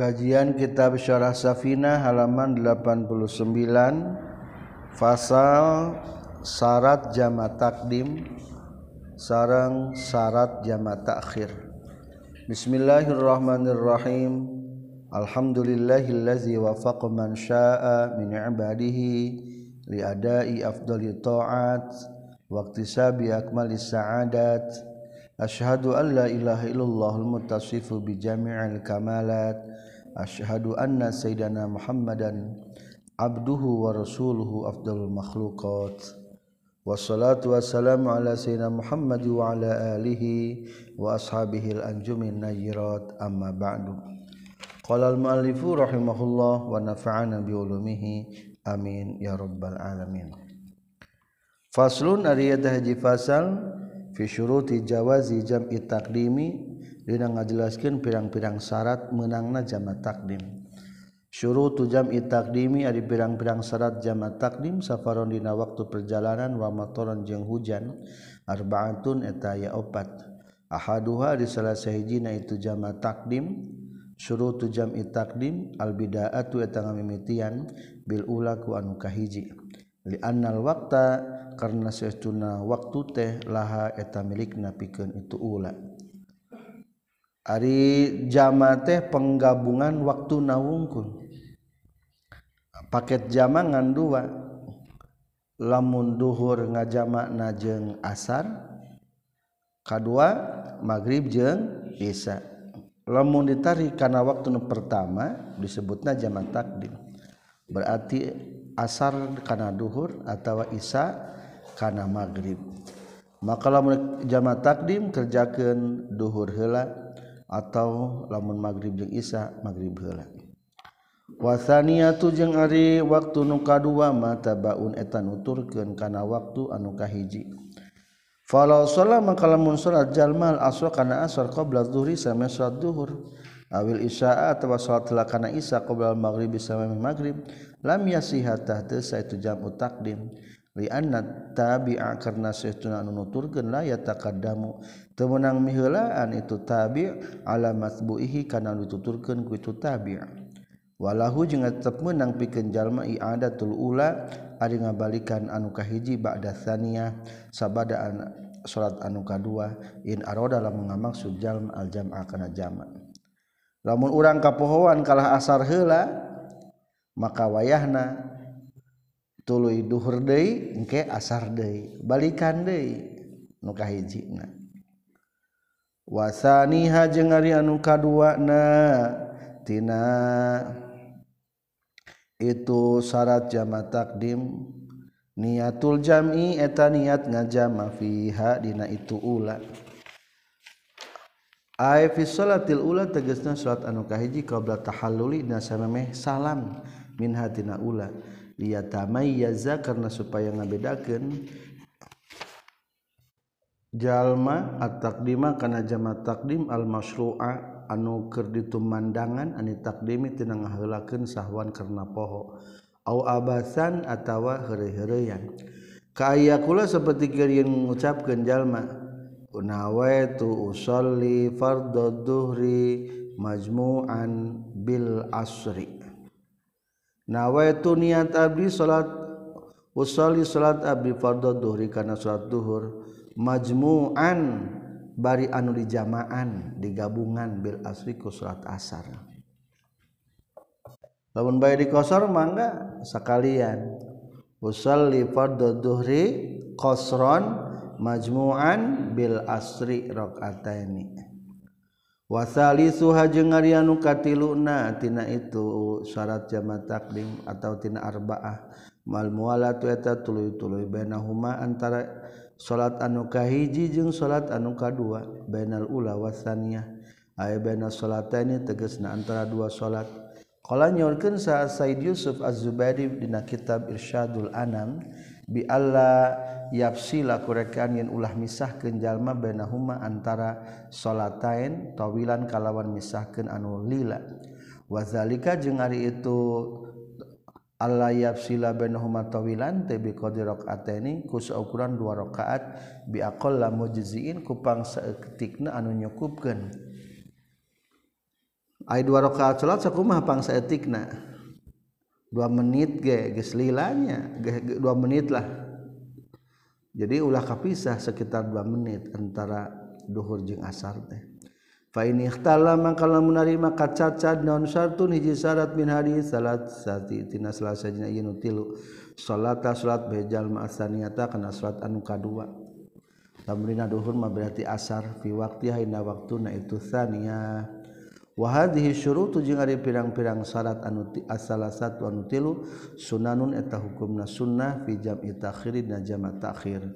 Kajian Kitab Syarah Safina halaman 89 Fasal Syarat Jama Takdim Sarang Syarat Jama Takhir. Bismillahirrahmanirrahim. Alhamdulillahillazi wafaqa man syaa min ibadihi li adai afdali ta'at waqti sabi akmali sa'adat. Ashhadu an la ilaha illallah al-muttasifu bi jami'il kamalat Ashhadu anna Sayyidana Muhammadan abduhu wa rasuluhu afdalul makhluqat. Wassalatu wassalamu ala sayyidina Muhammad wa ala alihi wa ashabihil anjumin najirat amma ba'du. Qala al muallifu rahimahullah wa nafa'ana bi ulumihi. Amin ya rabbal alamin. Faslun ari haji fasal fi syuruti jawazi jam'i taqdimi Dina ngajelaskan pirang-pirang syarat menangna jama takdim. Syurutu jam'i itakdimi ada pirang-pirang syarat jama takdim safaron dina waktu perjalanan wa matoron jeung hujan arbaatun eta ya opat. Ahaduha di salah sahijina itu jama takdim syurutu jam'i itakdim al bidaatu eta ngamimitian bil ula ku anu kahiji. Li annal waqta karena sesuna waktu teh laha eta milikna pikeun itu ula. Ari jama teh penggabungan waktu nawungkun paket jama ngan dua. Lamun duhur ngajama najeng asar. Kedua maghrib jeng isya. Lamun ditarik karena waktu pertama disebutnya jama takdim. Berarti asar karena duhur atau isya karena maghrib. Maka lamun jama takdim kerjakan duhur heula. atau lamun magrib jeung Isa magrib heula. Wasaniatu jeung Ari waktu nu kadua mata baun eta nuturkeun kana waktu anu kahiji. Falau sholat maka lamun salat jalmal aswa kana asar qabla dzuhri sama salat zuhur awil isya atawa salat telah kana isya qabla magrib sama magrib lam yasihatah teu itu jamu takdim. lianna tabi'a karena sehtuna anu nuturkeun la yataqaddamu. Teu meunang miheulaan itu tabi' ala matsbu'ihi kana dituturkeun ku itu tabi' walahu jeung tetep meunang pikeun jalma i'adatul ula ari ngabalikan anu kahiji ba'da tsaniyah sabada an salat anu kadua in aroda lamun ngamaksud jalma al jam'a kana jama' lamun urang kapohoan kalah asar heula maka wayahna tuluy duhur deui engke asar deui balikan deui nu kahijina wasaniha jeung ari anu kaduana tina. Itu syarat jama takdim niatul jami eta niat ngajama fiha dina itu ula. Ay fi salatil ula tegasna salat anu kahiji qabla tahalluli dina samemeh salam min hatina ula. lihat tamai yaza karena supaya ngabedakan jalma at takdima karena jama takdim al masru'a anu keur ditumandangan ani takdimi tina ngaheulakeun sahwan karena poho. Au abasan atawa heureuy-heureuyan. Kaya kula seperti keur mengucapkan jalma unawaitu usolli fardhu dhuhri majmu'an bil asri. nawaitu niat abdi salat usolli salat abdi fardhu dhuhri kana salat duhur. Majmu'an bari anu di jamaan digabungan bil asri ku salat asar. Lamun bae dikosor mangga sakalian usolli fardhu dhuhri qasran majmu'an bil asri rakaataini wasali suha jeung katiluna tina itu syarat jama taklim atautina arbaah. Mal muala tueta tulu-tulu benahuma antara salat anu kahiji jeung salat anu kadua bainal ula wasaniyah aya baina salataini tegasna antara dua salat. Qala nyorkeun sa Said Yusuf Az-Zubairi dina kitab Irsyadul Anam bi Allah yafsila kurekan yen ulah misahkeun jalma bainahuma antara salatain tawilan kalawan misahkeun anu lila. Wazalika jeung ari itu Allah yafsila bainahuma tawilan teh bi qadri rakaataini ku saukuran dua rakaat bi aqalla mujziin ku anu nyukupkeun. Ai dua rakaat salat sakumaha pangsaeutikna dua menit ge geus lilanya ge, dua menit lah. Jadi ulah kapisah sekitar dua menit antara duhur jeung asar teh. Fa ini ikhtala maka lamun ari maka cacad syartun hiji syarat min hadis salat sati tina salasa sajina ieu tilu. Salata salat bejal ma'asaniyata kana salat anu kadua. Tamrina duhur mah berarti asar fi waqtiha dina waktuna itu tsaniyah wahadihi syurutu jeung ari pirang-pirang syarat anu asal satu anu tilu sunanun eta hukumna sunnah fi jam'i takhiri na jama' takhir.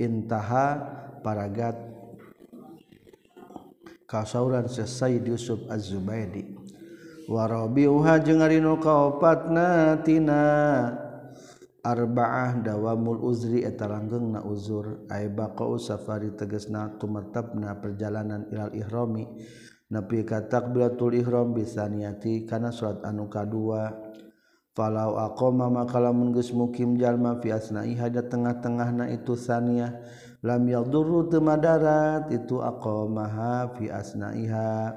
Intaha paragat kasauran sesai Yusuf Az-Zubaydi. Warabiuha jeung ari nu kaopatna tina arba'ah dawamul uzri eta langgengna uzur. Ay baqa'u safari tegasna tumartabna perjalanan ilal ihrami napi katak bilatul ihram bisa niati karena surat anu kadua falau aqama maka lamun geus mukim jalma fi asnaiha da tengah-tengah na itu saniyah lam yadurru teu madarat itu aqamaha fi asnaiha.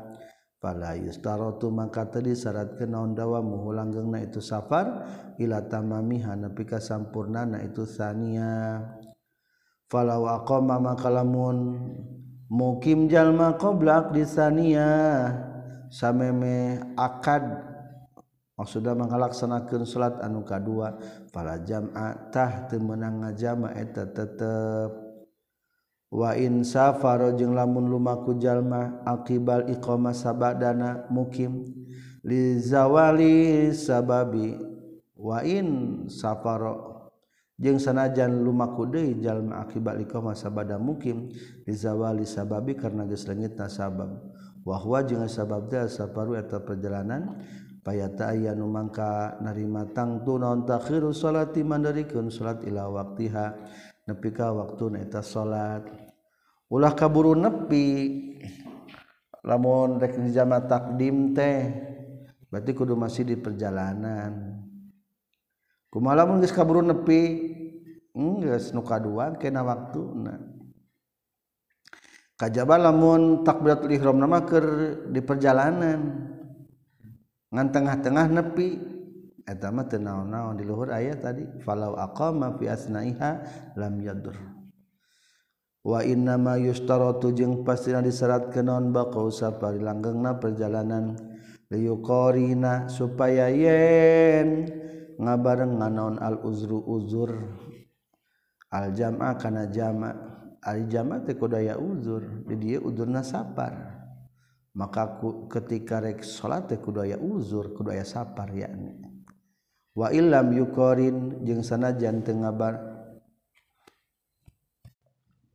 Fala yustaratu maka teu disyaratkeun naon dawa muhu langgengna itu safar ila tamamiha nepi ka sampurnana itu saniyah falau aqama maka lamun mukim jalma qoblak di sania sameme akad. Maksudna mangalaksanakeun salat anu kadua para teu meunang ngajama eta tetep. Wa in safaro jeung lamun lumaku jalma akibal iqamah sabadana mukim. Li zawali sababi wa in safaro jeung sanajan lumaku deui jalma akibalika masa bada mukim dizawali sababi karena geus leungit sabab. Wa huwa jeung sabab teh saparu eta perjalanan payata aya nu mangka narima tangtu naon takhiru salati mandarikeun salat ila waktiha nepi ka waktuna eta salat. Ulah kaburu nepi lamun rek dijama takdim teh berarti kudu masih di perjalanan. kumalamun geus kaburu nepi. Geus nu kadua kana waktuna kajaba lamun takbiratul ihram nama keur di perjalanan. Ngan tengah-tengah nepi. Eta mah teu naon-naon di luhur aya tadi. Falau aqama fi asnaiha lam yadur. Wa inna ma yustaratu jeung pastina disyaratkeun naon baqau safari perjalanan. Liyuqarina supaya yen ngabareng nganaon al-uzru uzur. Al jama kana jama. Ari jama teh kudaya uzur. Di dieu uzurna sapar maka ku, ketika rek salat teh kudaya uzur kudaya sapar yakni. Wa illam yuqarin jeung sanajan teu ngabar.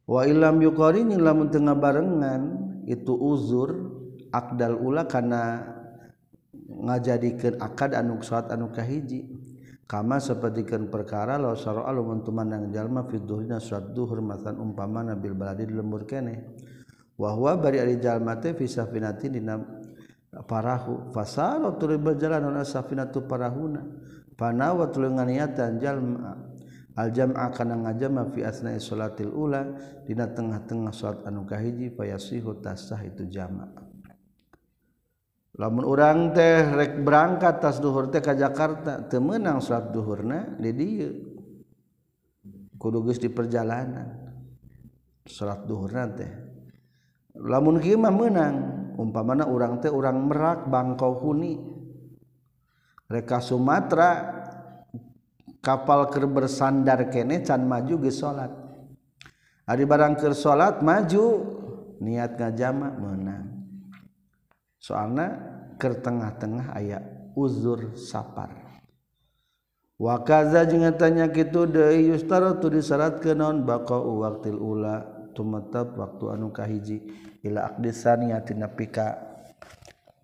Wa illam yuqarin jeung lamun teu ngabarengan itu uzur akdal ula kana ngajadikeun akad anu salat anu kahiji. kama sepertikan perkara law sara alu mun tumandang jalma fi dhuhrina surat duhur matan umpama nabil baladi di lembur kene. Wa huwa bari ari jalma teh fi safinati dina parahu. Fasara tuluy berjalan ana safinatu parahuna. Panawa tuluy nganiatan jalma aljam kana ngajama fi asna'i salatil ula dina tengah-tengah salat anu kahiji fayasihu tasah itu jama' lamun orang teh rek berangkat tas duhur teh ke Jakarta temenang salat duhurna di dia kudu geus di perjalanan salat duhurna teh. Lamun kieu mah meunang umpamana urang teh urang Merak Bangkau Huni. Reka Sumatera kapal keur bersandar kene can maju geus salat. Ari barang keur salat maju niat ngajama meunang. soalnya ke tengah-tengah ayat uzur sapar. Wakaza jeung tanya kitu deui yustara tu disyaratkeun naon? Baqa waqtil ula tumetep waktu anu kahiji. Ila aqdi sania pika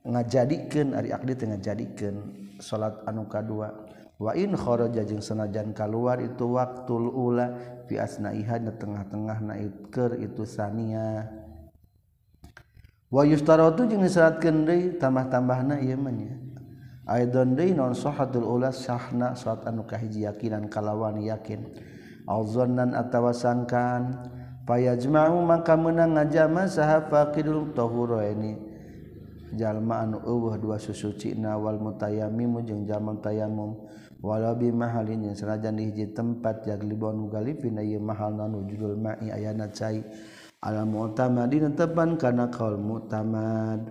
ngajadikeun ari aqdi teh ngajadikeun salat anu kadua. Wa in kharaja keluar kaluar itu waktu ula fiasnaiha di tengah-tengah naikker itu sania yustaratu jeung disyaratkeun deui tambah-tambahna ieu mah nya. Aidon deui non sahatul ulas sahna salat anu kahiji yakinan kalawan yakin. Auzannan atawa sangkan payajma'u maka meunang ngajama saha faqidul tahuraini. Jalma anu eueuh dua susucina wal mutayammimu jeung jalma tayammum walau bi mahalin yang di hiji tempat jaglibon galipina ieu mahal nanu judul ma'i ayana cai. alam mutamadina tepan kana kaul mutamad.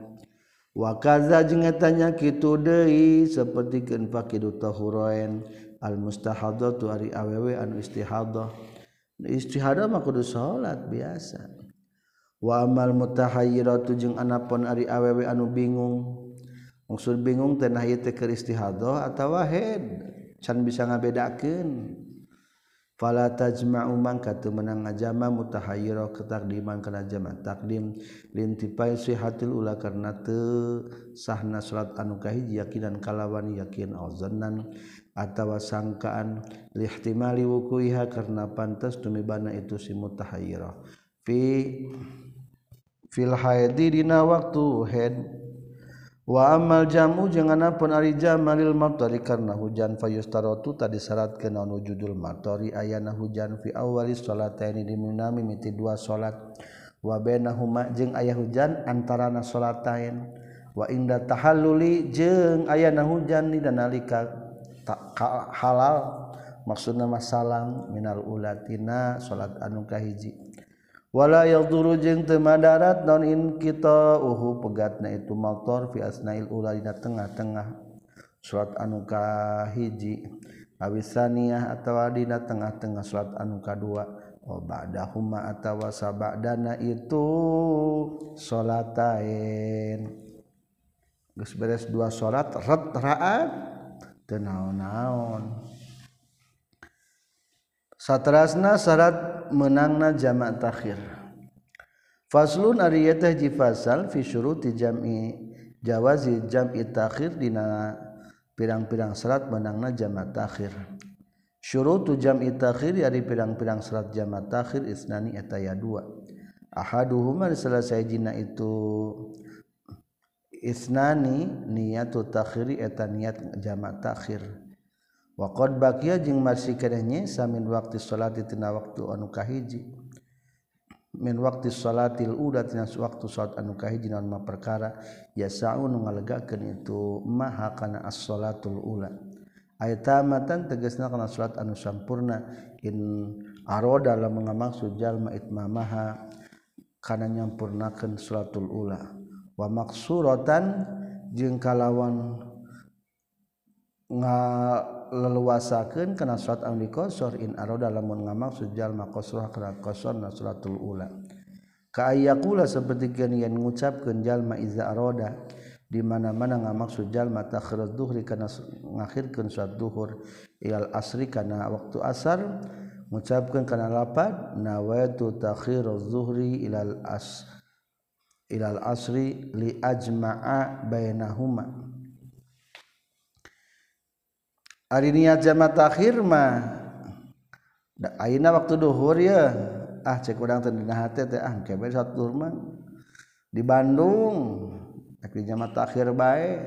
Wa kadza jeung eta nya kitu deui sapertikeun faqidu tahurain al mustahadatu ari awewe anu istihadah. Istihadah mah kudu salat biasa. Wa amal mutahayyiratu jeung anapon ari awewe anu bingung. Maksud bingung teh nah ieu teh keur istihadah atawa head. Can bisa ngabedakeun. fala tajma'u man teu menang ngajama mutahayira ketakdiman kana jama takdim. Lintipai sihatil ula karena te sahna salat anu kahiji yakinan kalawan yakin auzanan atawa sangkaan. Lihtimali wukuiha karena pantas tumibana itu si mutahayira fi fil haidi dina waktu head wa amal jamu janganpun ari jamalil matari karena hujan fayustarotu tadi syarat ke naon judul matori ayana hujan fi awali salat ini diminami miti dua salat. Wa bainahuma jeung aya hujan antarana salatain wa inda tahalluli jeung ayana hujan di nalika halal. Maksudna masalam minal ulatina salat anu kahiji. Wala yaduru jeung teu madarat naon in kita uhu pegatna itu motor fi asnail ula dina tengah-tengah. Surat anu kahiji awisaniyah atawa dina tengah-tengah surat anu kadua oh ba'dahuma atawa sabadana itu salatain geus beres dua salat raat teu naon-naon satrasna syarat menangna jamak takhir. Faslun ari teh ji fasal fi syuruti jam'i jawazi jam'i takhir dina pirang-pirang syarat menangna jamak takhir. Syurutu jam'i takhir ari pirang-pirang syarat jamak takhir isnani eta ya dua. Ahaduhuma selesai jina itu isnani niyatu takhiri eta niat jamak takhir waqad bakia jeung masih kenehnya samin waktu salat tina waktu anu kahiji. Min waktu salatil ula tina waktu salat anu kahiji naon ma perkara. Yasau nu ngalegakeun itu maha kana as-salatul ula. Aitamatan tegasna kana salat anu sampurna. In aroda lamun ngamaksud jalma itmamaha kana nyampurnakeun salatul ula. Wa maksuratan jeung kalawan nga leluasakeun kana salat anu dikosor in aroda lamun ngamaksud jalma qasrah kana qasar na salatul ula. Ka ayakula saperti yang ngucapkeun jalma iza aroda di mana-mana ngamaksud jalma takhir dhuhri kana ngakhirkeun salat duhur ilal asri kana waktu asar ngucapkeun kana lapad nawaitu takhir dhuhri ilal as ilal asri li ajma'a bainahuma hari niat jamat akhir mah da ayeuna waktu duhur ya ah cek urang teh dina hate teh ah kebe saat duhur mah di Bandung rek jamat akhir bae.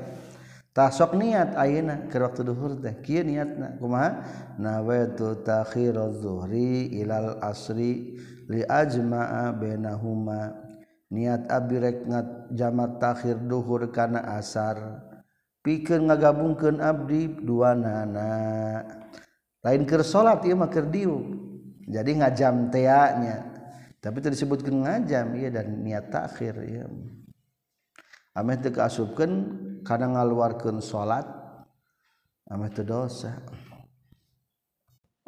Tah sok niat ayeuna keur waktu duhur teh kieu niatna kumaha? Nawaitu ta'khiruz zuhri ilal asri li ajma'a bainahuma. Niat abdi rek jamat takhir duhur kana asar. Pikir ngagabungkeun abdi dua nana. Lain keur salat ieu mah keur diuk jadi ngajam teanya. Tapi tadi disebutkan ngajam iya dan niat takhir ya ameh teu kaasupkeun kana ngaluarkeun salat ameh teu dosa.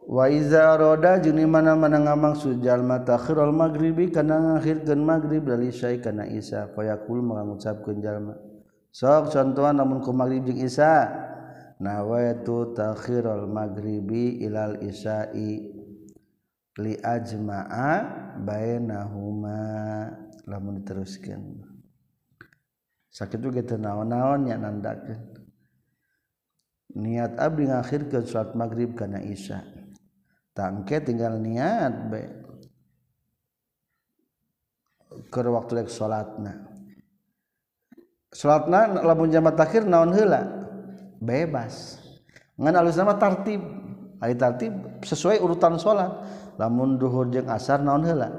Wa iza roda jeung mana-mana ngamaksud jalma takhirul maghribi kana ngakhirkeun maghrib dari isya kana isya fayaqul mengucapkeun jalma sok contohan namun ku maghrib jeung isya. Nawaitu takhirul maghribi ilal isya'i li ajma'a bainahuma. Lamun diteruskeun. Sakit juga teu naon-naon nya nandakeun. Niat abdi ngakhirkeun salat maghrib kana isya. Tangke tinggal niat be. Keur waktu lek salatna salatna lamun jamaah takhir naon heula? Bebas. Ngan alus nama tartib. Ari tartib sesuai urutan salat. Lamun duhur jeung asar naon heula?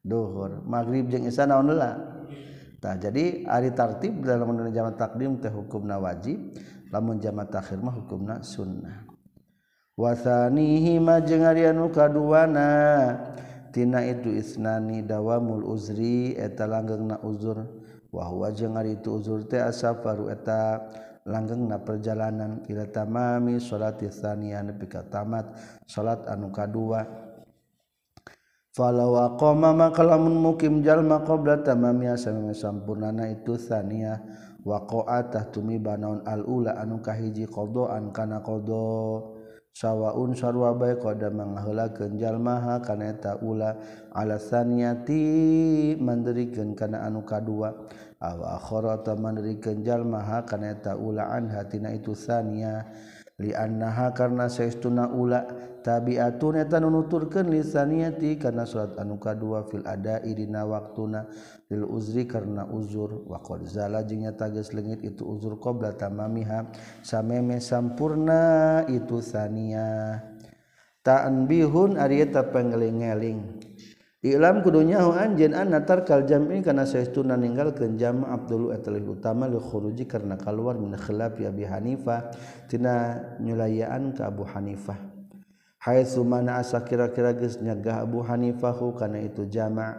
Duhur. Maghrib jeung isya naon heula? Tah jadi ari tartib dalam jamaah takdim teh hukumna wajib. Lamun jamaah takhir mah hukumna sunnah. Wasanihima jeung ari anu kaduana? Tina itu isnani dawamul uzri eta langgengna uzur. wahwa jeung ari itu uzur teh asafaru eta langgeng na perjalanan. Ila tamami salat tsaniyah nepi ka tamat salat anu kadua falau aqama maka lamun mukim jalma qabla tamamiya sameme sampurnana itu tsaniya waqa'atah tumi banaun al ula anu kahiji qadaan kana qada sawwaun sarwa bae qada mangheulakeun jalmaha kana eta ula alasaniati mandirikeun kana anu kadua. Aw akhara ta mandirikeun jalmaha kana eta ula an hatina itu sania li annaha karna saestuna ula tabiatun nuturkan lisaniyati karena surat anuka dua fil ada irina waktuna lil uzri karena uzur. Wa qad zala jeung tages leungit itu uzur qabla tamamiha sameme sampurna itu sania. Ta'anbihun ari eta pangeling-eling Ilam kudunya hu anjeun anna tarkal jam'i kana saestuna ninggalkeun jam' Abdul eta utama li khuruji karena keluar min khilaf Abi Hanifah tina nyulayaan ka Abu Hanifah Hai sumana asa kira-kira geus nyegah Abu Hanifahu kana itu jama'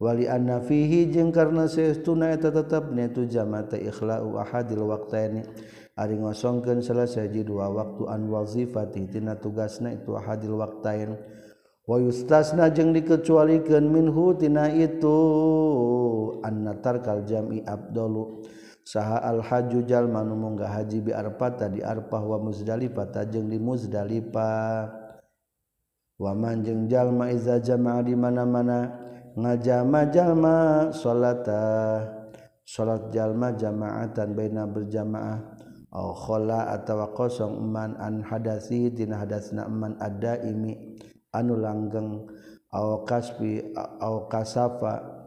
wali anna fihi jeung karna saestuna eta tetepna itu jama' ta ikhla'u ahadil waqtaini. Ari ngosongkeun salah dua waktu an wazifati tina tugasna itu ahadil waqtain. Wa yustasna jeung dikecualikeun minhu tina itu anna tarkal jam'i abdalu. Saha al haju jalma nu haji bi arfata di arfah wa muzdalifah jeung di muzdalifah. waman jeng jalma iza jamaah di mana-mana ngajama jalma salata salat jalma jamaatan baina berjamaah. Au khala atawa kosong man an hadasi tina hadasna man ada imi anu langgeng. Au kasbi au kasafa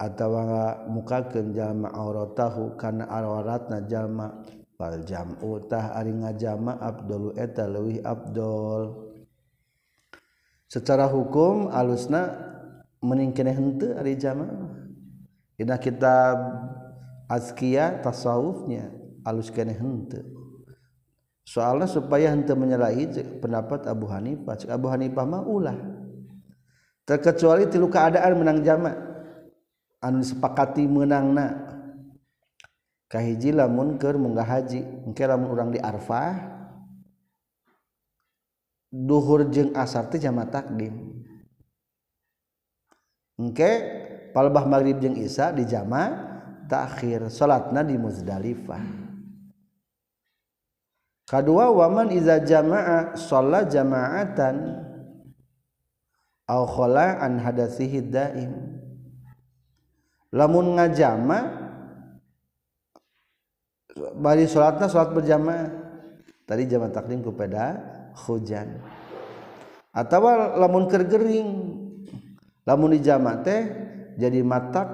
atawa mukakeun jalma auratahu kana auratna jalma. Fal jam'u tah ari ngajama abdul eta leuwih abdul. Secara hukum alusna meningkene hente ari jama Ina kitab azkia tasawufnya alus kene hente soalnya supaya hente menyalahi pendapat Abu Hanifah. Cek Abu Hanifah mah ulah. Terkecuali tilu keadaan menang jama anu disepakati menangna. Kahiji lamun keur munggah haji. Engke lamun urang di Arfah dhuhur jeung asar teh jama takdim. Engke palbah maghrib jeung isya di jama takhir salatna di muzdalifah. Kadua waman iza jama'a shalla jama'atan au khala an hadatsihi daim. Lamun ngajama bari salatna salat berjamaah. Tadi jama takdim kepada hujan. Atau lamun kergering lamun di jama teh jadi mata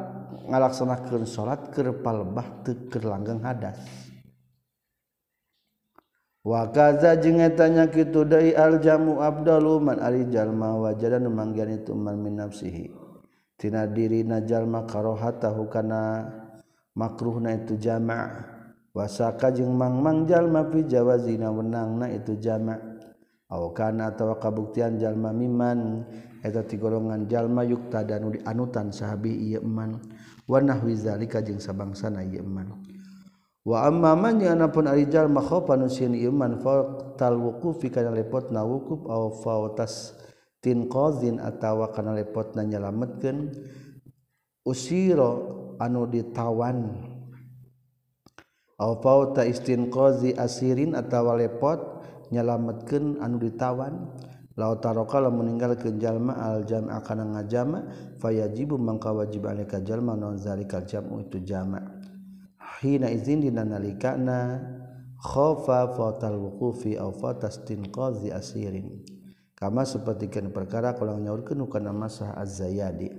ngalaksanakan salat kerpalbah teker langgeng hadas. Wakaza jeung etanya kitu deui al jamu abdalu man ari jalma wajadan manggian itu man min nafsihi. Tina dirina jalma karohatahu kana makruhna itu jama' wasaka jeung mang-mang jalma fi jawazina wenangna itu jama' kana atau kabuktian jalma miman eta ti golongan jalma yukta dan di anutan sahabi iman warna wizalika jeung sabangsana iman wa amma man yanapun ari jalma khofan sin iman fa tal wuqufi kana lepot na wuquf aw fautas tin qazin atawa kana lepot na nyalametkeun. Usira anu ditawan. Aw fauta istinqazi asirin atawa lepot nyalametkeun anu ditawan. Laut tarokalah meninggalkan jalma aljam akan ngajama fayajibu mangka wajib alika jalma non zalikal jamu itu jama. Hina izin dina nalikana khofa fatal wuqufi aw fatastinqazi asirin. Kama sapertikeun perkara kalau nyaurkeun kana masah az-zayadi.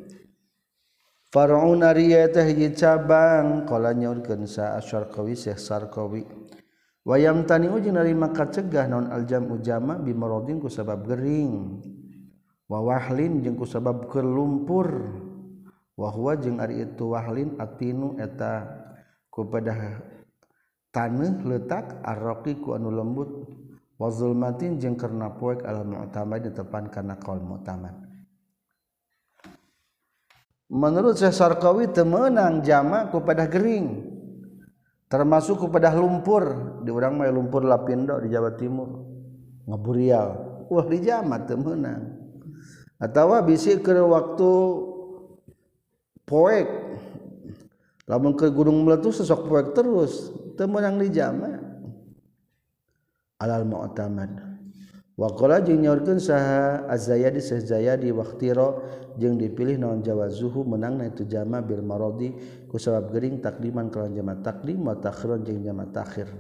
Far'una riyatah hiji cabang kala nyaurkeun sa asyarqawi syekh sarqawi. wayam tani uji nari maka kacegah non aljam ujama bimarodin ku sabab gering. Wawahlin jeung ku sabab kelumpur wahwa jeung ari itu wahlin atinu eta kepada tanah letak arroki ku anu lembut. Wazulmatin jeung karena poek al mu'tamad di depan kana qaul mu'tamad. Menurut Syekh Sarkawi temenang jama kepada gering. termasuk kepada lumpur. Di orang mah lumpur lapindo di Jawa Timur. Ngeburial. Wah di jama temenan atau bisi ke waktu poek. Lamun ke gunung meletus sesok poek terus. Temenang di jama alal mu'tamad. Wakola jeung nyaurkeun saha Az-Zayadi sazayadi Zayadi waqtiro jeung dipilih naon Jawa zuhu menangna itu jama bil maradi ku sabab gering takdiman kalawan jama takdim wa takhirun jeung jama takhir.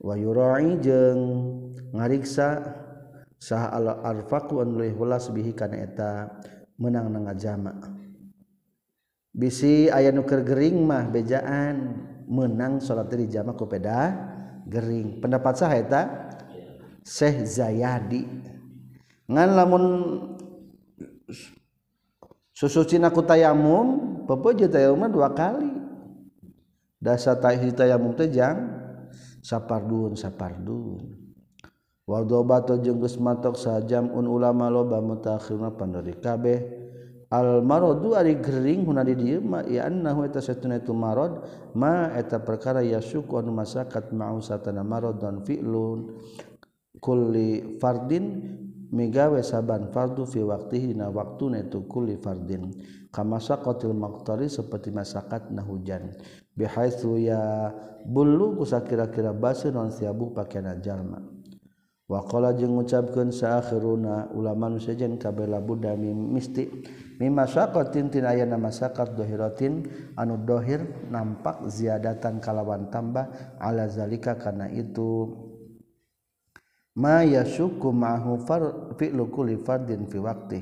Wa yura'i jeung ngariksa saha al-arfaqu an leuwih welas bihi kana eta menang nang ngajama. Bisi aya nu keur gering mah bejaan menang salat di jama ku peda gering. Pendapat saha eta? Syekh Zayadi. Ngan lamun susu Cina ku tayamum pepeje tayamum dua kali. Dasa tahi tayamum teh jang sapardun sapardun. Wardobato jeung geus matok sajam un ulama loba mutakhirna pandori kabeh. Al maradu ari gering huna di dieu ma ya annahu eta satuna itu marad ma eta perkara yasuku anu masakat ma'u satana maradun fi'lun. kulli fardin migawe saban fardu fi waktu dina waktu netu kulli fardin. Kamasa kotil maktari seperti masakat nah hujan. Bihaitsu ya bulu kusa kira-kira basi non siabu pakaian jalma. Wa qala jeung ngucapkeun saakhiruna ulama nu sejen kabela buddha misti mimma saqatin tin ayana masakat anu dohir nampak ziadatan kalawan tambah ala zalika kana itu. ma syuku ma'ahu fi'lu kulli fardin fi waqti.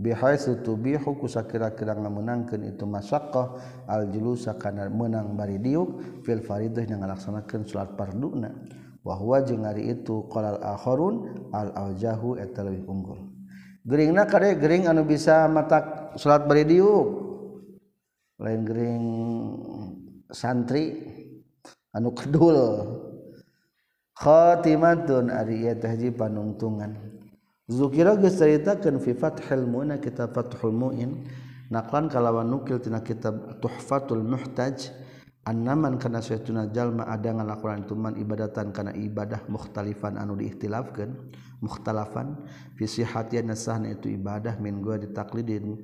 Bihaitsu tubihu kusakira-kira ngamenangkeun itu masaqah al julusa kana meunang bari diuk fil faridah yang ngalaksanakeun salat farduna. Wa huwa jeung ari itu qalal akharun al aljahu eta leuwih unggul. Geringna kade gering anu bisa matak salat bari diuk. Lain gering santri anu kedul. khotimatun ari ieu teh hiji panungtungan. Zukira geus caritakeun fi fathil muna kitab fathul muin naqlan kalawan nukil tina kitab tuhfatul muhtaj annaman kana saytuna jalma ada ngalakuan tuman ibadatan kana ibadah mukhtalifan anu diikhtilafkeun mukhtalafan fi sihhatian sahna itu ibadah min gua ditaklidin.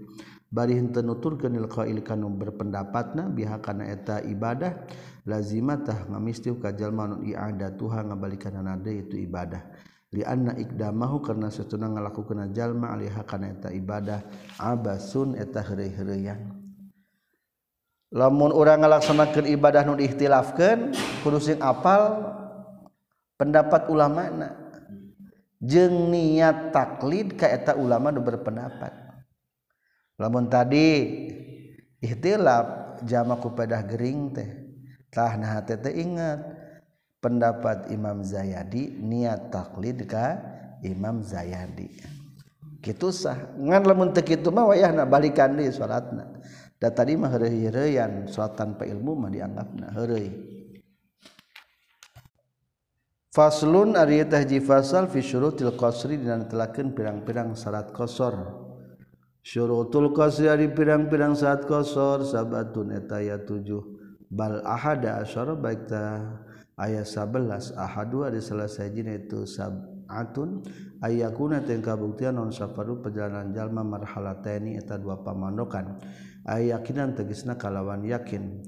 Bari henteu nuturkeun lil qail kanu berpendapatna biha kana eta ibadah lazimatah ngamistiuh kajal manun i'ada tuha ngabalikan nada itu ibadah. Li anna ikdamahu karena setuna ngalakukeun jalma alih kana eta ibadah abasun eta heureuy-heureuyan. Lamun orang ngalaksanakan ibadah nu diihtilafkan kudu sing apal pendapat ulama na. Jeung niat taklid ka eta ulama nu berpendapat. Lamun tadi ihtilaf jama ku pedah gering teh. Tah nah teh ingat. Pendapat Imam Zayadi niat taklid ka Imam Zayadi. Kitu sah. Ngan lamun teu kitu mah wayahna balikan deui salatna. Da tadi mah heureuy-heureuyan salat tanpa ilmu mah dianggapna heureuy. Faslun ari teh ji fasal fi syurutil qasri dina telakeun pirang-pirang syarat qasar. Syurutul qasri ari pirang-pirang syarat qasar sabatun eta aya 7 bal ahada asyara baik ta ayat 11 ahadu ada salah sajina itu sab'atun ayakuna teng kabuktian non safaru perjalanan jalma marhalataini eta dua pamandokan. Ayakinan tegisna kalawan yakin.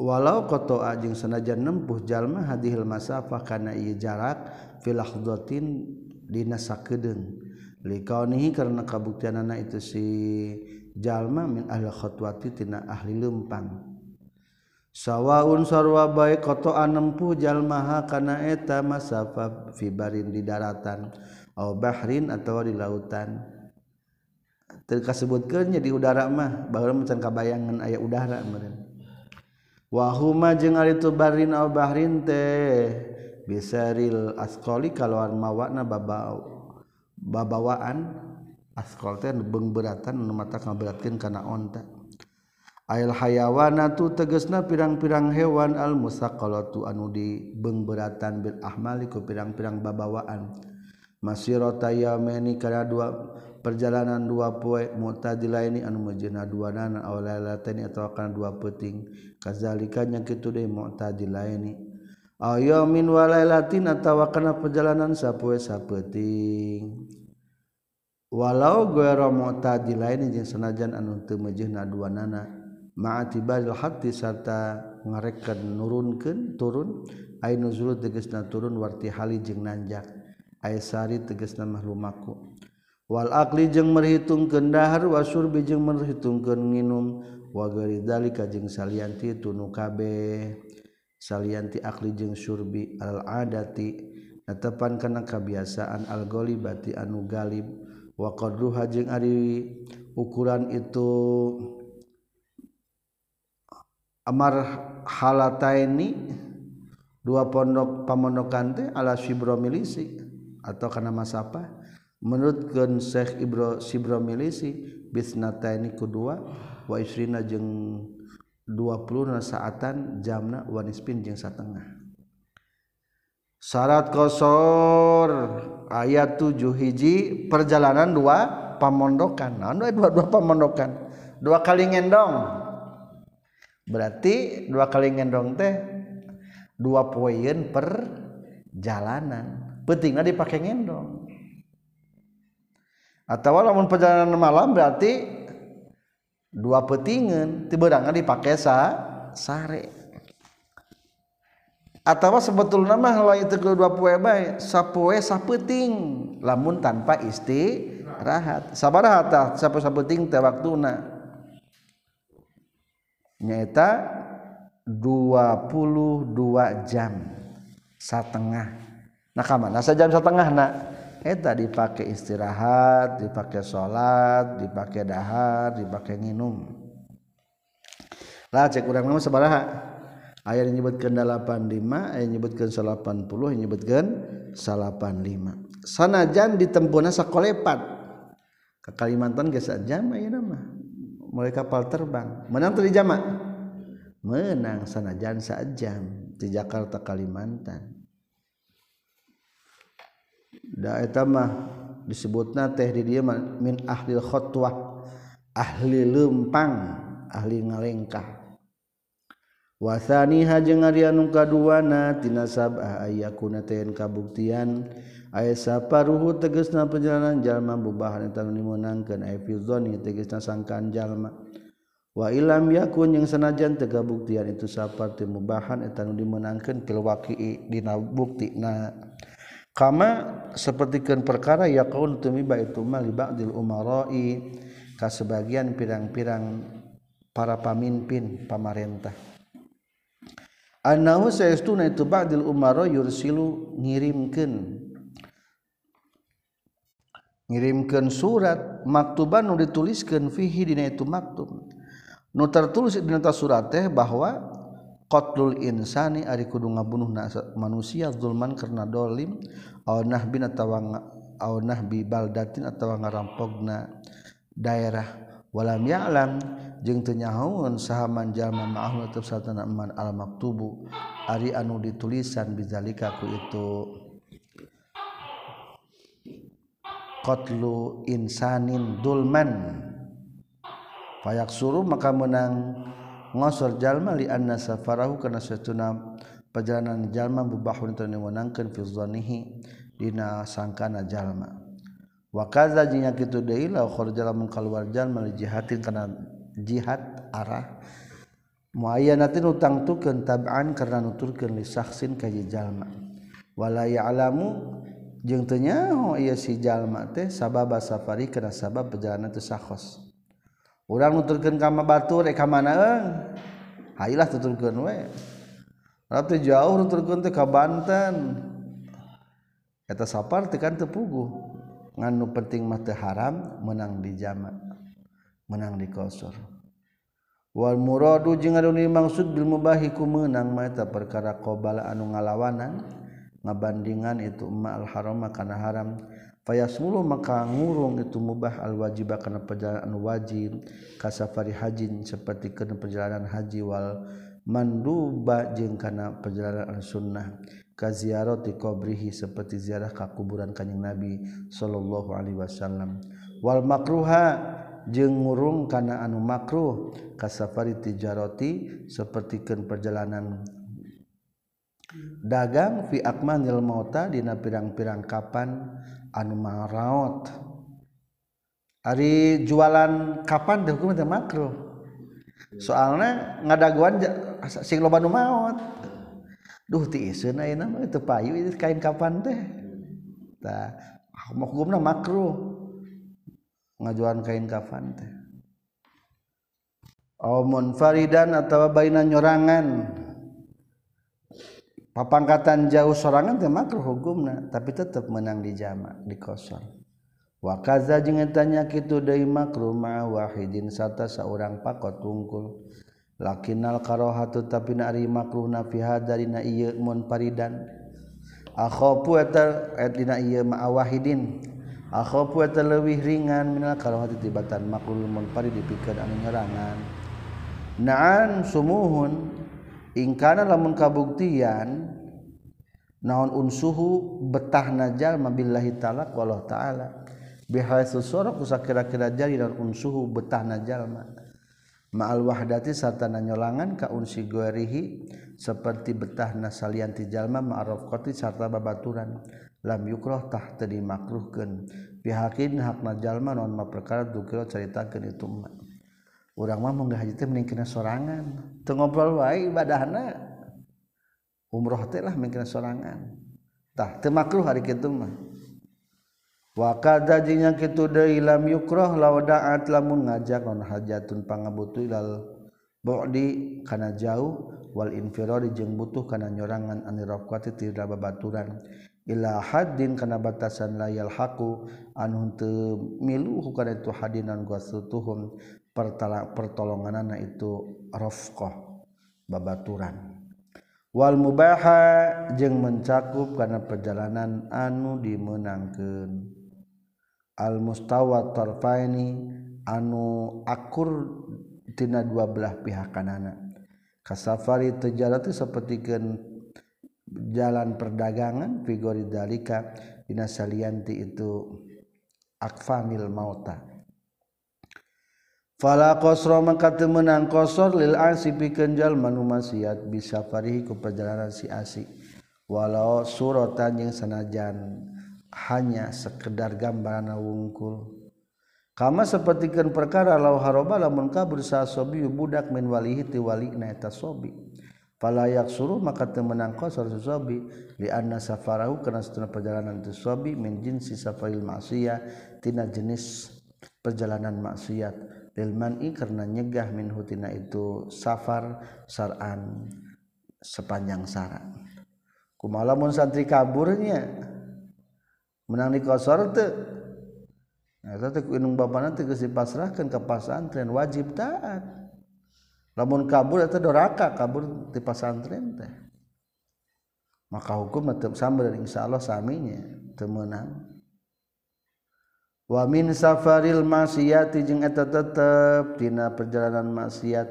Walau koto ajeng senajan nempuh jalma hadihil masafah kana ieu jarak fil ahdhatin dina sakeudeung likaunihi karena kabuktianana itu si jalma min ahli khotwati tina ahli lempang sawaun sarwa bae kotoan nempuh jalmaha kana eta masafa fi barin di daratan au bahrin atau di lautan. Terkasebutkeunnya di udara mah baheula macan kabayangan aya udara meureun. Wa huma jeung ari tu barin au bahrin teh bisaril asqali kalawan mawana babau babawaan. askol teh beng beratan mata ngaberatkeun kana onta Ail hayawana tu tegesna pirang-pirang hewan al musaqalatu anu di beung beratan bil ahmali ku pirang-pirang babawaan. Masirata yameni kana dua perjalanan dua poe mutadilaini anu mejena dua nana aw lailatani atawa kana dua peuting. Kazalika nya kitu deui mutadilaini aw walailatin wa atawa kana perjalanan sapoe sapeuting walau gueromotadi lain jeung senajan anu teu temejehna dua nana maatibail hati serta ngarekan nurunkeun turun ay nuzul tegesna turun warti hali jeung nanjak ay sari tegesna mahlumaku wal akli jeung merhitungkeun dahar wasurbi jeung merhitungkeun nginum wa gari dalika jeung salianti tunu kabeh. Salianti akli jeung surbi al adati natepan kana kabiasaan al ghalibati anu galib. waqruha jeung Ari ukuran itu Amar halata ini dua pondok pamondokan teh ala sibromilisi atau karena mas apa menurut Gun Syekh Ibro sibromilisi bisnata ini kedua wa isrina jeung 20 na saatan jamna wanispin jeung satengah. syarat kosor. Ayat 7 hiji perjalanan dua pamondokan. Nah, dua, dua pamondokan. Dua kali ngendong. Berarti dua kali ngendong teh dua poin per jalanan pentingnya dipakai ngendong. Atau lamun perjalanan malam berarti dua petingan. Tiba dipakai sa sare. Atau sebetul nama kalau itu kedua pue baik sapue sapeting. Lamun tanpa isti rahat sabar hata sapu sapeting teh waktuna nyata 22 jam setengah nah kamana jam setengah nak? Eta dipakai istirahat dipakai sholat dipakai dahar dipakai minum lah cek urang nama sabaraha aya menyebutkan 85 aya menyebutkan 80 menyebutkan 85 sanajan ditempuh sakolepat. Ke Kalimantan geus jam aya nama mulai kapal terbang. Menang tadi jama menang sanajan jam di Jakarta Kalimantan. Da disebutna teh di dia min ahli khotwah ahli lempang ahli ngalengkah wasani hajeng Aryanung kaduanatina sabah aya kunaen kabuktian. Aya saparuhu tegesna perjalanan jalma bubahan tan dimenangkan aya filzoni tegesna sangkan jalma. Wa ilam yakun yang sanajan tegabuktian itu sapar mubahan etan dimenangkan kelwaki dina bukti nah kama sepertikan perkara yaqul tumiba itu mal ba'dil umarai ka sebagian pirang-pirang para pamimpin pamarentah. annahu saestuna itu ba'dil umara yursilu ngirimkeun ngirimkeun surat maktuban nu dituliskeun fihi dina itu maktub. Nu tertulis dina ta surat teh bahwa qatlul insani ari kudu ngabunuh manusia zulman karena dolim aw nahbin atawa aw nahbi baldatin atawa ngarampogna daerah. Walam ya'lam jeung teu nyahoeun saha manjalma ma'ahu tetep satana man al maktubu ari anu ditulisan bizalika ku itu. Qatlu insanin dulman. Payak suruh maka menang ngosor jalma li anna safarahu kana satuna perjalanan jalma bubahun tanu menangkeun fi dina sangkana jalma. Wa kadza jinya kitu deui la kharaja lamun kaluar jalma li jihatin kana jihad arah. Muayyanatin utang tukeun tab'an karena nuturkeun li syakhsin ka jalma. Wala ya'lamu jeung teu nyaho ieu si jalma teh sababa safari kana sabab perjalanan teu sakhos. Urang nuturkeun ka batur rek ka mana euy? Hayilah tuturkeun we. Arab teh jauh nuturkeun teh ka Banten. Eta safar teh kan teu puguh. Ngan nu penting mah teu haram menang di jama. menang di kosor. Wal muradu jeung anu dimaksud bil mubahi ku meunang maeta perkara qabala anu ngalawanan ngabandingan itu ma al harama kana haram. Fayasmulu maka ngurung itu mubah al wajib kana perjalanan wajib ka safari hajin seperti kana perjalanan haji wal manduba jeung kana perjalanan sunnah ka ziarati qabrihi seperti ziarah ka kuburan kanjing Nabi sallallahu alaihi wasallam. Wal makruha jeung ngurung kana anu makruh. Kasafari tijaroti sapertikeun perjalanan dagang fi akmanil mauta dina pirang-pirang kapan anu maraot. Ari jualan kapan teh hukum teh makruh. Soalna ngadaguan sing loba nu maot. Duh ti iseun ayeuna mah teu payu kain kapan teh? Tah hukumna makruh. ngajuan kain kafan teh. Aumun faridan atau bainan nyorangan. Papangkatan jauh sorangan teh makruh hukumna tapi tetap menang di jama di kosong wa kaza jeung tanya kitu deui makruh ma wahidin sata saurang pakot tungkul lakinnal karohatu tapi na ari makruhna fi hadarina ieu mun faridan. Akhafu eta dina ieu ma wahidin. akhofu eta leuwih ringan minal karohati tibatan makul munfari dipikeun anu nyerangan. Na'an sumuhun ingkana lamun kabuktian naon unsuhu betah najal mabillahi ta'ala ku Allah ta'ala. Bihaitsu sura kusakira-kira jari dan unsuhu betah najal ma. Ma'al wahdati sarta nanyolangan ka unsi guarihi seperti betah nasalian ti jalma ma'arofkoti sarta babaturan. lam yukrohtah tadi makruhkan pihakin hak najallma non ma perkara dukira ceritakan itu mah. Urang mah munggah haji teh mending kena sorangan. Teu ngobrol wae ibadahna. Umroh teh lah mending kena sorangan. Tah teu makruh hari kitu mah. Wa kadza jeung kitu deui lam yukroh lawada'at lamun ngajak non hajatun pangabutu ilal bu'di kana jauh wal infirari jeung butuh kana nyorangan anirafqati tidak babaturan. ila haddin kana batasan layal haku anu teu milu kana itu hadinan gasutuhum pertolonganana itu rafqah babaturan. Wal mubaha jeung mencakup kana perjalanan anu dimenangkeun. Al mustawa tarfaini anu akur tina dua belah pihak kanana. Kasafari tejalati sapertikeun jalan perdagangan figuri dalika dina salianti itu akfamil mauta. Kosro maka menang kosor lil asi pikenjal manu maksiat bisa farihi ku perjalanan si asik walau suratan yang sanajan hanya sekedar gambaran wungkul. Kama sepertikan perkara lau haroba lamun kabur sa sobi budak min walihi ti wali na eta sobi falayak suruh maka temenang kosor sobi li anna safarahu kana setengah perjalanan tu sobi min jinsi safaril maksiyah tina jenis perjalanan maksiat. Lilmani karena nyegah min hutina itu safar saran sepanjang saran. Kumalamun santri kaburnya menang di kosor teu nah teh inung bapana teh geus dipasrahkeun ka pasantren wajib taat lamun kabur itu doraka kabur di pasantren teh. Maka hukum tetap sama dan insya Allah saminya temenang wa min safaril maksiati jeung eta tetep dina perjalanan maksiat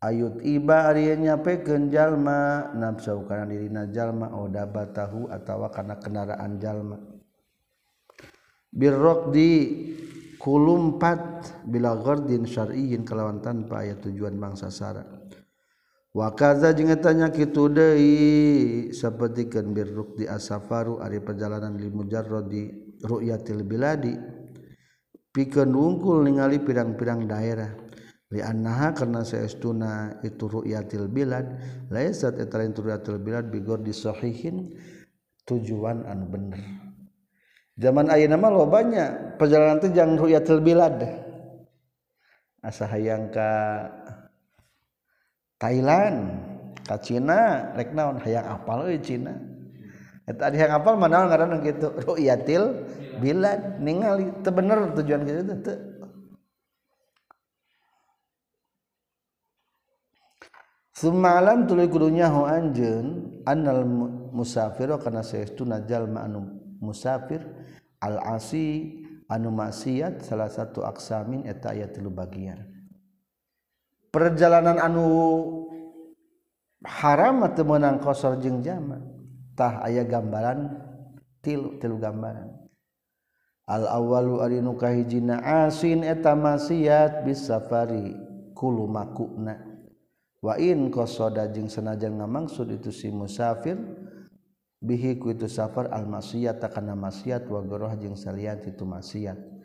ayut iba ari nyapekeun jalma nafsu kana dirina jalma oh odabatahu atawa kana kendaraan jalma. Birraqdi kulumpat bila gordin syar'iyin kelawan tanpa ayat tujuan bangsa sara wakaza jeung eta kitu deui sapertikeun birruk di asafaru ari perjalanan li mujarradi ru'yatil biladi. Pikeun wungkul ningali pirang-pirang daerah. Li annaha karena saestuna itu ru'yatil bilad laisat eta lain ru'yatil bilad bigor disahihin tujuan anu bener. Zaman A nama lo banyak perjalanan tujang ruyatil bilad asa hayangka Thailand Ka Cina reknaon hayang apal Cina. Tadi yang apal mana gitu ruyatil bila ningali itu bener tujuan kita itu tuh Semalam tuluy kudunya ho anjeun annal musafir kana saestuna jalma anu musafir al-asi anu maksiat salah satu aksamin eta aya tilu bagian. Perjalanan anu haram atau menang kosor jeung jama tah aya gambaran tilu tilu gambaran. Al awalu ari nu kahijina asin eta maksiat bis safari kulu makuna wa in qasada jeung sanajan ngamaksud itu si musafir bihi ku itu safar al maksiat kana maksiat wa goroh jeung saliat itu maksiat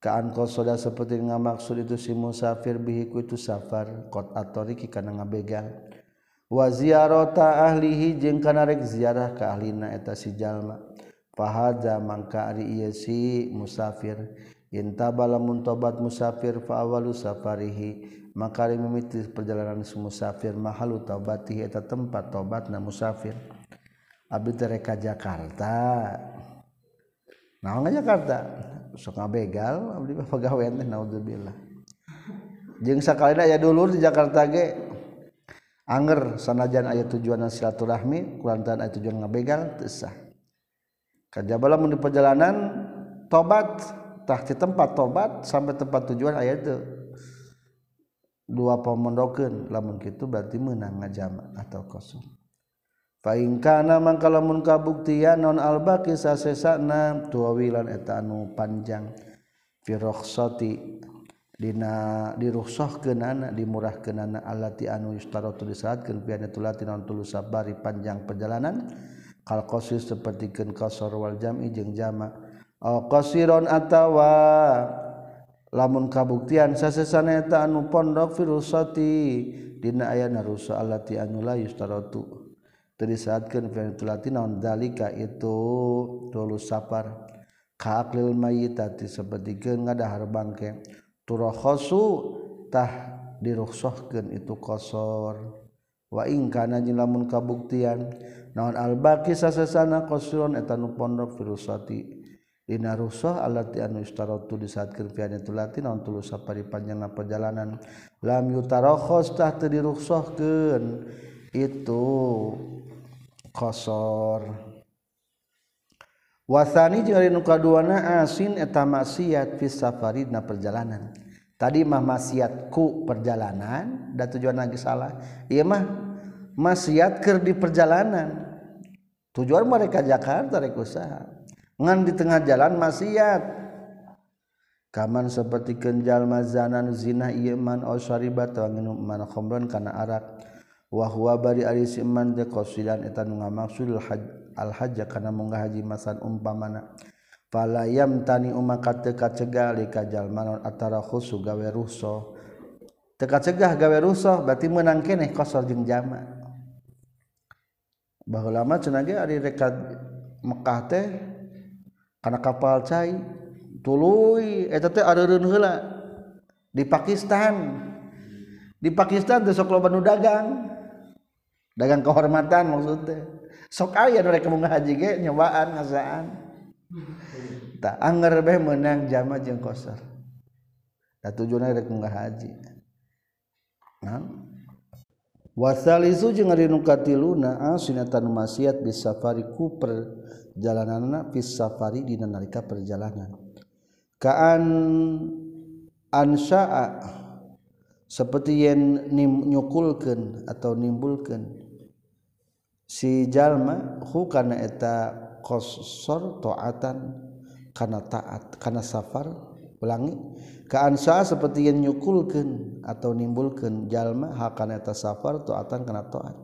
kaan qasoda seperti ngamaksud itu si musafir bihi ku itu safar qot atoriki kana ngabegal. Wa ziyarata ahlihi jeung kana rek ziarah ka ahlina eta si jalma. Fahaza mangka ari ieu si musafir. Intabala mun tobat musafir fa awalu safarihi. Maka mimiti perjalanan musafir mahalu taubatihi eta tempat tobatna musafir Abdi tereka Jakarta. Naon Jakarta? Sok ngabegal abdi mah pagawean teh naudzubillah. Jeung sakalina aya dulur di Jakarta ge. Anger sanajan aya tujuan silaturahmi kulantaran aya tujuan ngabegal teu sah. Kajaba mun di perjalanan tobat tah di tempat tobat sampai tempat tujuan aya teu. Dua pemondokeun lamun kitu berarti meunang ngajama atau kosong. Faingkana mangka lamun kabuktian non albaki sasesana tuawilan eta anu panjang. Fi rukhsati dina dirukhsahkeunana dimurahkeunana allati anu yustaratu disyaratkeun fi tulati non tulus sabari panjang perjalanan. Kal qasis sapertikeun qasar wal jam'i jeung jama. Au qasiron atawa lamun kabuktian sasesana eta anu pondok fi dina ayana rusa allati anu la yustaratu disaatkan naon dalika itu? Tulus sapar. Kaaklil mayitati seperti ngadahar bangke. Turohosu tah diruksahkeun itu qasar wa ingkana lamun kabuktian naon al-baqi sasana qasrun eta nu pondok virusati dina rusah anu istaratu disaatkeun pian itu latin naon tuluy sapari panjangna perjalanan lam yutarakhas tah diruksahkeun itu kosor. Wasani nukaduana asin eta maksiat fi safari na perjalanan. Tadi mah maksiat ku perjalanan dan tujuan lagi salah. Iya mah maksiat ker di perjalanan. Tujuan mereka Jakarta rek usaha. Ngan di tengah jalan maksiat. Kaman seperti kenjal mazanan zina iman osari oh, batu minum man khomron kana arak. wahwa bari ari siman de qasidan eta nu ngamaksud al hajj kana munggah haji masan umpamana. Fala yamtani umaka teu kacegah li kajal manon atara khusu gawe ruhsah teu kacegah gawe rusuh berarti meunang keneh qasar jeung jama. Baheula mah cenah ge ari rek Mekah teh kana kapal cai tuluy eta teh areureun heula. Di Pakistan. Di Pakistan teh sok loba nu dagang. dagang kehormatan maksudnya. Sok aya mereka mau ngaji ge nyobaan ngasaan. Hmm. Tak anger beh menang jama jeung qasar da tujuanna rek ngaji. Nah. Wasalisu jeung ari ah, nu katiluna asinatan maksiat bis safari ku perjalananna fis safari dina nalika perjalanan. Kaan ansa'a seperti yang nyukulkan atau nimbulkan si jalma hu kana eta qasar taatan kana taat kana safar ulangi kaansa seperti yang nyukulkeun atau nimbulkeun jalma hakana eta safar taatan kana taat.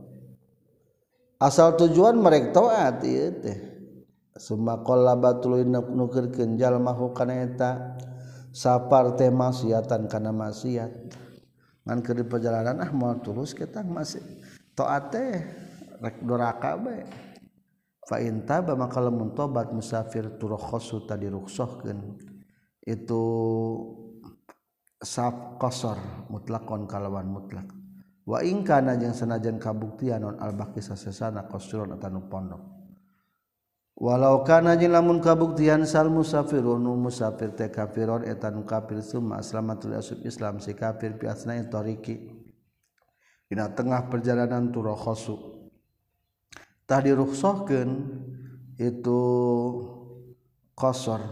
Asal tujuan mereka taat ieu teh. Summa qallaba tuluy nukeurkeun jalma hu kana eta safar teh maksiatan kana maksiat ngan keur perjalanan ah mau tulus kita masih. Taat teh rek doraka bae fa in taba maka lamun tobat musafir turkhasu tadi rukhsahkeun itu saf qasar mutlakon kalawan mutlak. Wa in kana jeung sanajan kabuktian non al-baqi sasesana qasrun atanu pondok. walau kana jin lamun kabuktian sal musafirun musafir teh kafirun eta nu kafir summa aslamatul asub islam si kafir fi asna'i tariqi dina tengah perjalanan turakhasu tadi rukhsahkeun itu qasar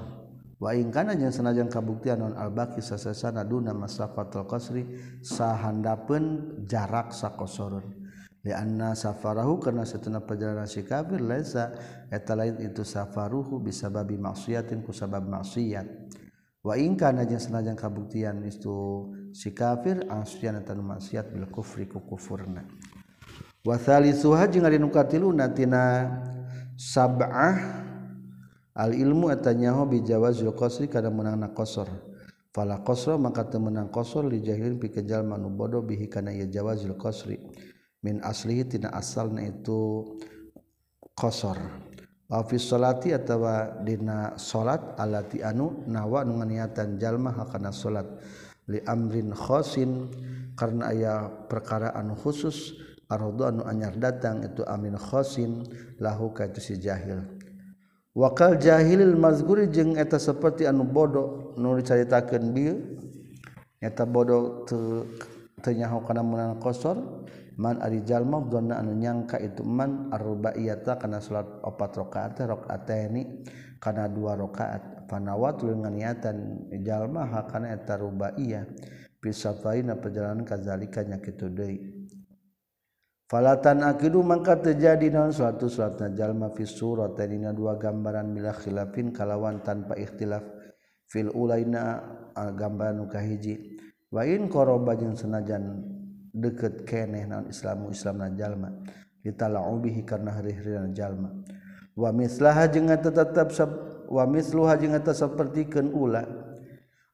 wa in kana jin sanajan kabuktian non al-baqi sasasana duna masafatul qasri sahandapeun jarak sakosoron anna safarahu karena setengah perjalanan si kafir laisa. Eta lain itu safaruhu bisababi maksiatin ku sabab maksiat. Wa in kana jeung sanajan kabuktian itu si kafir asyan eta maksiat bil kufri ku kufurna. Wa thalithuha jeung ari nu katiluna tina sab'ah al ilmu eta nyaho bijawazul qasri kana menangna qasar fala qasra maka teu meunang qasar li jahilin pikeunjal nu bodoh bihi kana ieu jawazul qasri. min aslihi tina asalna itu qasar wa fi sholati atawa dina salat allati anu nawa nu nganiatan jalma hakana salat li amrin khosin karena aya perkara anu khusus aradu anu anyar datang itu amin khosin lahu ka itu si jahil. Wakal jahilil mazguri jeung eta seperti anu bodoh nu dicaritakeun bieu eta bodoh teu teu nyaho kana meunang qasar man ari jalma donna anu nyangka itu man arbaiyata kana salat opat rakaat rakaataini kana dua rakaat. Fanawat niatan jalma hakana eta rubaiyah. Bisa faina perjalanan kazalika nya kitu deui. Falatan akidu mangka terjadi naon? Suatu suatna jalma fi surat dina dua gambaran mila khilafin kalawan tanpa ikhtilaf. Fil ulaina gambaran kahiji wa in qoroba jeung senajan deket keneh naon Islamu Islam najallma ditalabihi karena hari-hirian jalma. Wa mislaha jeung tetap wa misluha jeung eta sapertikeun ula.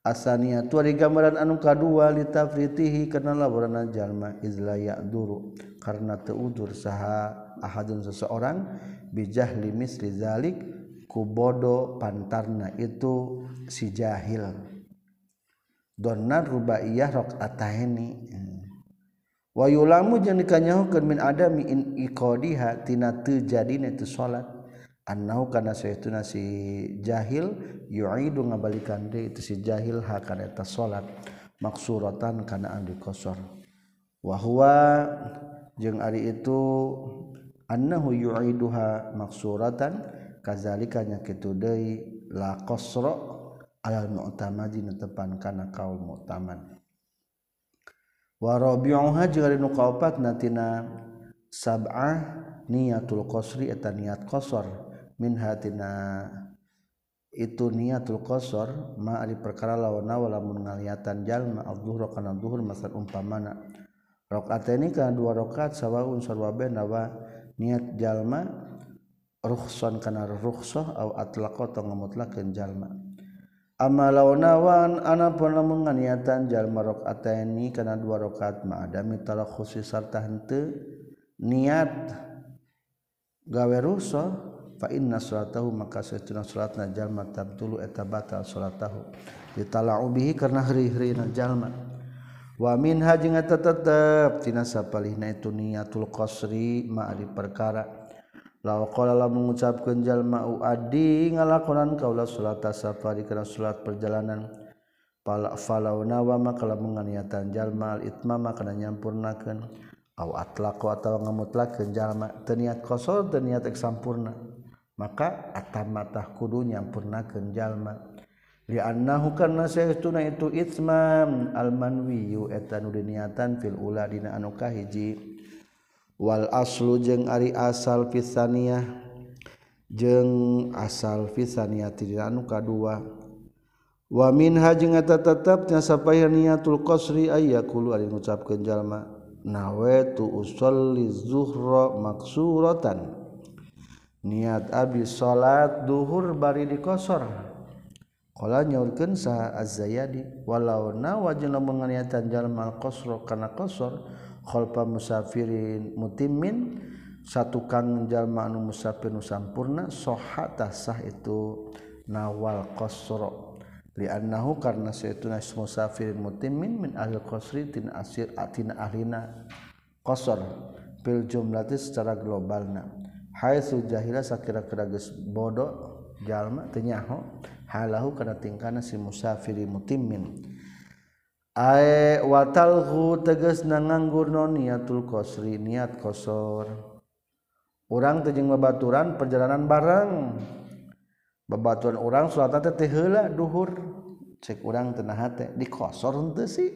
Asania tu ari gambaran anu kadua litafritihi kana laborana jalma. Izla ya'duru karena teu udur saha ahadun seseorang bijahli misli zalik ku bodo pantarna itu si jahil. Donar rubaiyah rok ataheni wayulamu jeung dikanyahokeun min adami in iqadiha tina teu jadina itu salat. Annahu kana saytuna si jahil yu'idu ngabalikan deui itu si jahil ha kana eta salat. Maksuratan kana anu dikosor wa huwa jeung ari itu annahu yu'iduha maksuratan kazalika nya kitu deui la qasra alal mu'tamadin tepan kana kaum mu'tamad warobiha natina sabah niatul qsri eta niat qsor min hatina itu niatul qsor ma perkara lawana walamun ngaliatan jalma adzuhra kana dhuhur masal umpamana. Rakaataini kana dua rakaat sawaun sarwabe nawa niat jalma rukhsan kana rukhsah au atlaqa tong jalma. ama launawan ana pun nganiatan jalma rakaataini kana dua rakaat ma ada mitala khusus sarta henteu. Niat gawe ruso fa inna salatahu maka satuna salatna jalma tabtulu eta batal salatahu. Ditalau bihi karena hari-harina jalma. Wa minha jeung eta tetep tina itu niatul qasri ma ari perkara. lakola mengucapkan jalma adi ngalakonan kaulah salat safari karena salat perjalanan. Pala falau nawa makalah menganiatan jalma al itma makana nyampurnakeun au atlaqo atawa ngamutlakeun jalma teu niat qasar teu niat sampurna maka atamatah kudu nyampurnakeun jalma. Li annahu karna saestuna itu itmam al manwiyu eta nu diniatan fil ula dina anu kahiji. wal aslu jeung ari asal fisaniyah jeung asal fisaniyah tidak anu kadua. Wa minha jeung eta tetepnya sapaya niatul qasri ayyakulu ari ngucapkeun jalma. Nawaitu usolli zuhra maksuratan. Niat abdi salat zuhur bari dikosor Kala nyaurkeun sa Az-Zayyadi walau na jeung lamun jalma qasra kana qasar kholpa musafirin mutimin satukan menjallma anu musafir nu sampurna sohatah sah itu nawal qasra li'annahu karna saytuna musafirin mutimin min ahli qasri tin asir atin ahlina qasr. Fil jumlati secara globalna. Haitsu jahila sakira-kira geus bodoh jalma teu nyaho halahu kana tingkana si musafiri mutimin. Ae watalhu teges na nganggur non niatul kosri niat kosor. Orang tejeng babaturan perjalanan bareng. Babaturan orang salat teh heula duhur. Cek orang tenah teh dikosor henteu sih.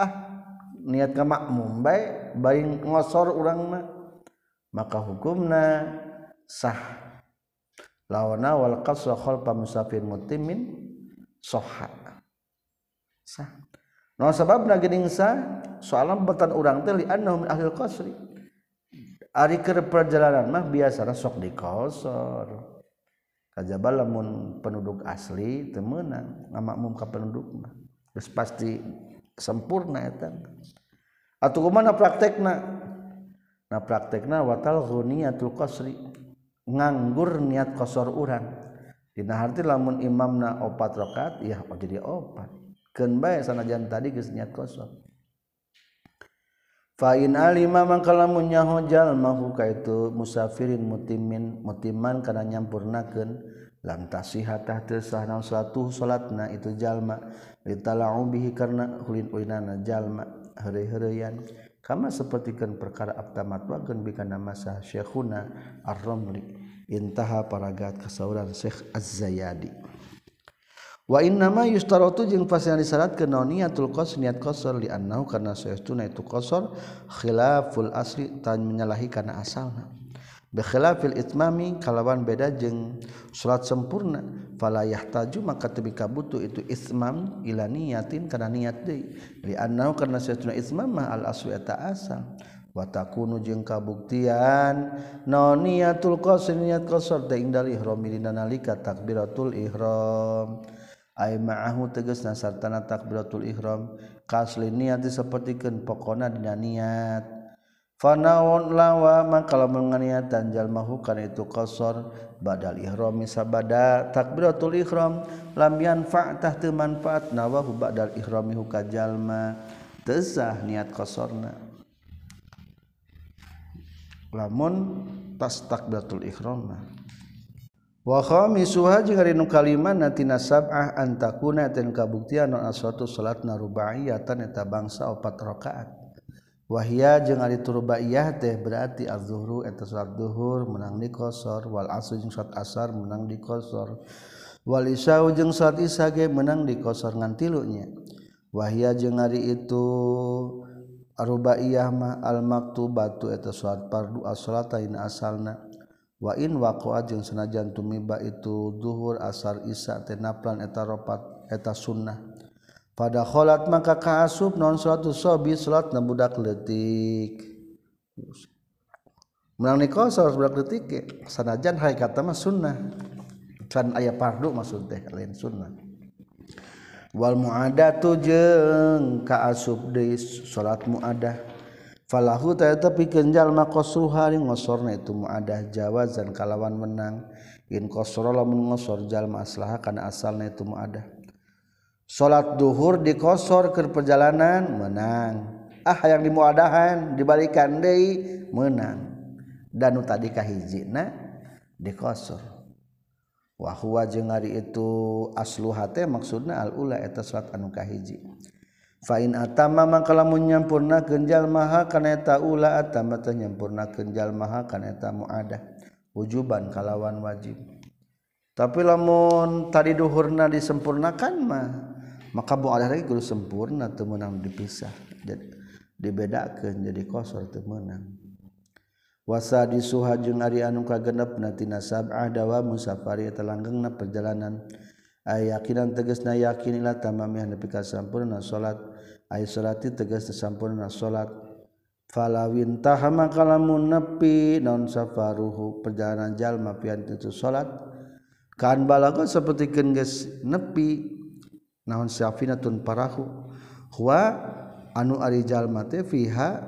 Ah, niat ka makmum bae bae ngosor urang mah. Maka hukumna sah. Lawana wal qasra khalfa musafir mutimin sahha. Sah. No sabab na geningsa soalan betan urang teh li annahum ahli qasri. Ari keur perjalanan mah biasana sok dikosor. Kajaba lamun penduduk asli teu meunang ngamakmum ka penduduk mah. Geus pasti sempurna eta. Atuh kumaha praktekna? Na praktekna watal ghuniyatul qasri. Nganggur niat kosor urang. Dina harti lamun imamna opat rakaat ya oh jadi opat kenba sanajan tadi geus niat kosong. Fa in alima mangkala mun nyaho jalmahu kaitu musafirin mutimin mutiman kana nyampurnakeun. Lam tasihah tah teu sah naon salatu salatna itu jalma. Litala'u bihi karna ulin-ulinana jalma. Heureuy-heureuyan. Kama sapertikeun perkara abtamatwakeun bikana masa syekhuna ar-ramli intaha paragat kasauran Syekh Az-Zayadi. Wa innama yustaratu jeung fasih disyaratkeun naon? Niatul qasr niat qasr li annahu karna sayastuna itu qasr khilaful asli tan menyalahi kana asalna. Bi khilafil itmami kalawan beda jeung salat sempurna fala yahtaju maka teu kabutuh itu ismam ila niyatin kana niat deui. Li annahu karna sayastuna ismam ma al asli eta asal. Wa takunu jeung kabuktian naon? Niatul qasr niat qasr teh indal ihram nalika takbiratul ihram maahu teges nasartana takbiratul Iram kasli niat sepertikan pokona dina niat. Fanaon lawa maka kalau menganiatan jalmahu kan itu kosor badal ihram sabada takbiratul ihram. Lam yanfa'tah teu manfaat nawahu badal ihramihu ka jalma tesah niat kosorna lamun tas takbiratul ihram Wahha nu kalimantinasabah antakuna dan kabuktian non aswatu salat narubaiyatan eta bangsa opat rakaat. Wahia jeung ari turbaiyah teh berarti az-zuhru eta salat zuhur menang di qasar wal asr jeung salat asar menang di qasar wal isya jeung salat isya ge menang di qasar ngan tilunya. Wahia jeung ari itu arubaiyah mah al-maktubatu eta salat fardu as-salatain asalna. wain waqa jeung senajan tumiba itu zuhur asar isa tenaplan eta ropat eta sunnah. Pada kholat maka kaasup non suatu sobi salat na budak letik menang nikah salat budak letik sanajan hai kata mah sunnah. Can aya pardu maksud teh lain sunnah. Wal muadatu jeung kaasup deui salat muadah. falahu tapi pikeun jalma qasruha ngosorna itu muadah jawazan kalawan menang. In qasra lamun ngosor jalma aslaha kana asalna itu muadah salat duhur dikosor ke perjalanan menang. Ah yang dimuadahan dibalikan deui menang. Dan tadi kahijina dikosor wa huwa jeung ari itu asluhate maksudna al ula eta salat anu kahiji. Fain atama maka lamun nyampurna kenjal maha kaneta ula atama teh nyampurna kenjal maha kaneta muada wujuban kalawan wajib. Tapi lamun tadi duhurna disempurnakan mah maka muada lagi kudu sempurna teu meunang dipisah. Jadi dibedakeun jadi kosor teu meunang. Wasa disuha jeung ari anu kagenepna tina sab'ah dawa musafari telanggengna perjalanan ayakinan tegesna yakinilah tamamiah nepi ka sampurna salat ay salati tegas sampurna salat. Falawin tahama kalamun nepi non safaruhu perjalanan jalma pian itu salat. Kan balago seperti geus nepi naon safinatun parahu. Huwa anu ari jalma teh fiha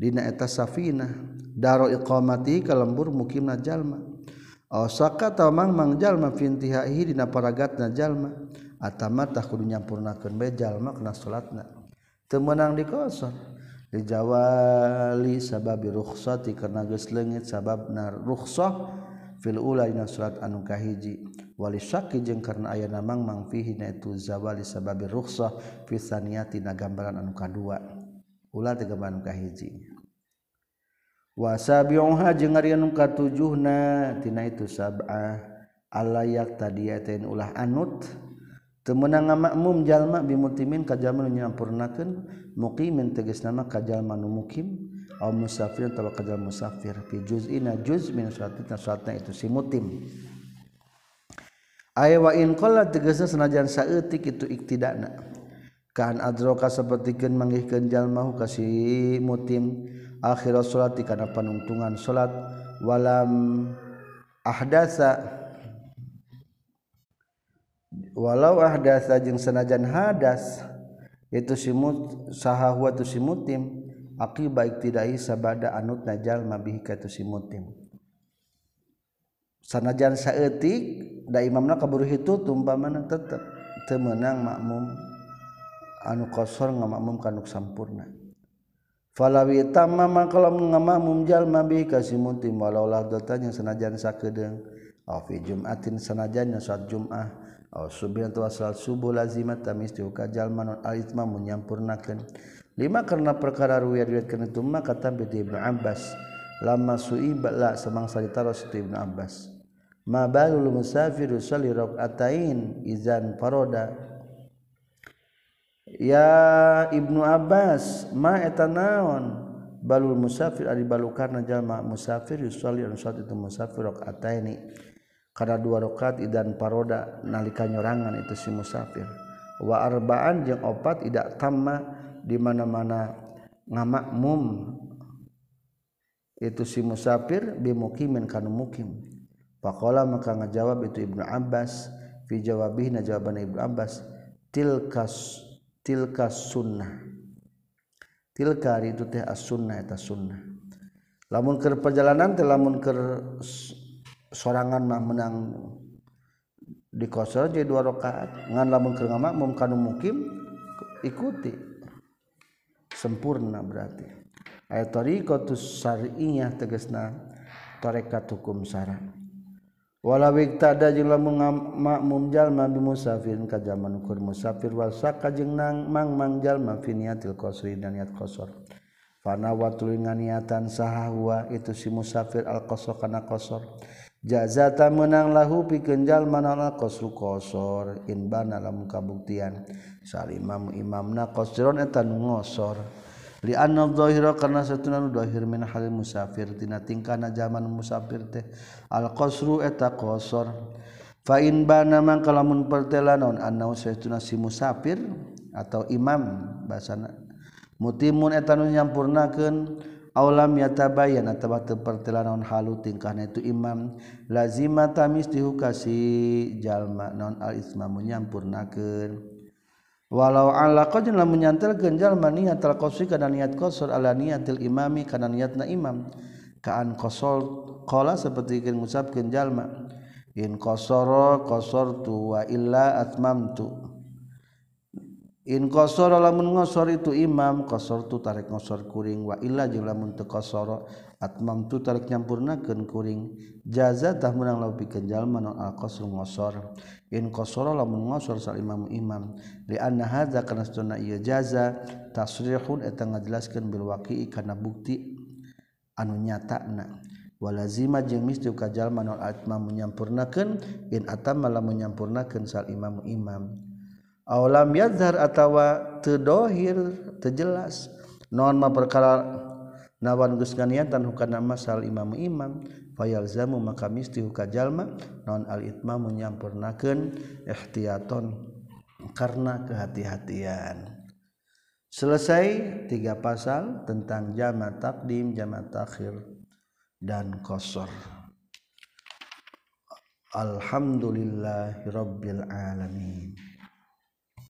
dina eta safinah daro iqamati kalembur mukimna jalma Osaka mang mangjalma fintihahi dina paragatna jalma atama tak kudu nyampurnakeun bae jalma kana salatna. temenang dikosong dijawali sababi rukhsati karena geus leungit sababna rukhsah fil ula dina surat anu kahiji. Wali syaki jeung karena aya namang mang fihi na itu zawali sababi rukhsah fi saniyati na gambaran anu kadua. Ulah teh gambaran anu kahiji. Wa sabiuha jeung ari anu katujuhna tina itu sab'ah. Alayak tadi ulah anut. menang ngamakmum jalma bimumin kajal menyampurnakan mukimin teges nama kajal manu mukim. Aw musafir atau kajal musafir. Fi juz'ina juz min suatina suatna itu si mutim aya wa in qalla tegasna senajan saeutik itu iktidana. Kan adroka sapertikeun manggihkeun jalma hu ka si mutim akhir salati kana panungtungan salat. Walam ahdasa walau ahdasa jeung senajan hadas itu simut sahahwa tu simutim akibat iktidai sabada anut najal mabih katu simutim sanajan saeutik da imamna kaburu hitu tumpamana tetep teu meunang makmum anu kosor ngamakmum kanuk sampurna. Falawi tamama kalau ngamakmum jalma bihi ka simutim walau lah datanya senajan sakedeung afi fi jum'atin senajan saat jum'ah. Aw subhan tu asal subuh lazimat tamis diuka jalman alitma menyempurnakan lima karena perkara ruya kena itu maka tampil di Ibnu Abbas. Lama suibat la semangsa ditaruh situ Ibnu Abbas. Ma balul musafir ushali rok atain izan faroda. Ya Ibnu Abbas ma etanaon? Balul musafir ari balukarna jalma musafir usali anu salat itu musafir rakaataini karena dua rakaat idan paroda nalika nyorangan itu si musafir. Wa arbaan jeung opat tidak tamma di mana-mana ngamakmum itu si musafir bimukimin kana mukim. Faqala maka ngajawab itu Ibnu Abbas fi jawabih jawaban Ibnu Abbas tilkas tilkas sunnah. Tilka itu teh as sunnah eta sunnah. Lamun keur perjalanan teh lamun keur sorangan mah menang di kosor jadi dua rakaat. Ngan lamun keur ngamakmum kanu mukim ikuti. Sempurna berarti. Ayat tariqatus syar'iyyah tegasna tarekat hukum saran wala wiktada jeung lamun makmum jalma bi musafirin ka zaman ukur musafir wal saka jeung nang mang mang jalma fi niatil qasri dan niat qasar. Fana watul nganiatan sahahwa itu si musafir al qasar kana qasar jazata menang lahu pikenjal manana kosru qasor. In bana lamun kabuktian. Sal imam imamna qasron etan nu ngosor. Li anna dhahira karena satuna nu dhahir min hal musafir. Tina tingkana zaman musafir teh. Al qasru eta qasor. Fa in bana man kalamun pertelanon anna satuna si musafir atau imam basana mutimun eta nu nyampurnakeun. Aulam yatabayan atawa teu pertela naon halu tingkahna itu imam. Lazima tamis dihukasi jalma naon al isma munyampurnakeun walau ala qadin lamun nyantelkeun jalma niat al qasri kana niat qasar ala niatil imami kana niatna imam. Kaan qasal qala seperti keun ngucapkeun jalma. In qasara qasartu wa illa atmamtu. in qasar lamun ngosor itu imam qasar tu tarik ngosor kuring wa illa jeung lamun teu qasara atmam tu tarik nyampurnakeun kuring. Jaza tah meunang law pikeun jalma non al qasr ngosor. In qasara lamun ngosor sal imam imam. Li anna hadza kana sunna ieu jaza tasrihun eta ngajelaskeun bil waqi'i kana bukti anu nyatana walazima jeung misti ka jalma non atmam menyampurnakeun in atamma lamun menyampurnakeun sal imam imam. Alam yazhar atawa terdohir terjelas non ma perkara nawan geus niatan hukana masal imam imam. Fayalzamu maka misti huka jalma. Non al itmam menyampurnakeun ihtiyaton karena kehati-hatian. Selesai tiga pasal tentang jama takdim jama takhir dan kosor Alhamdulillahirabbil alamin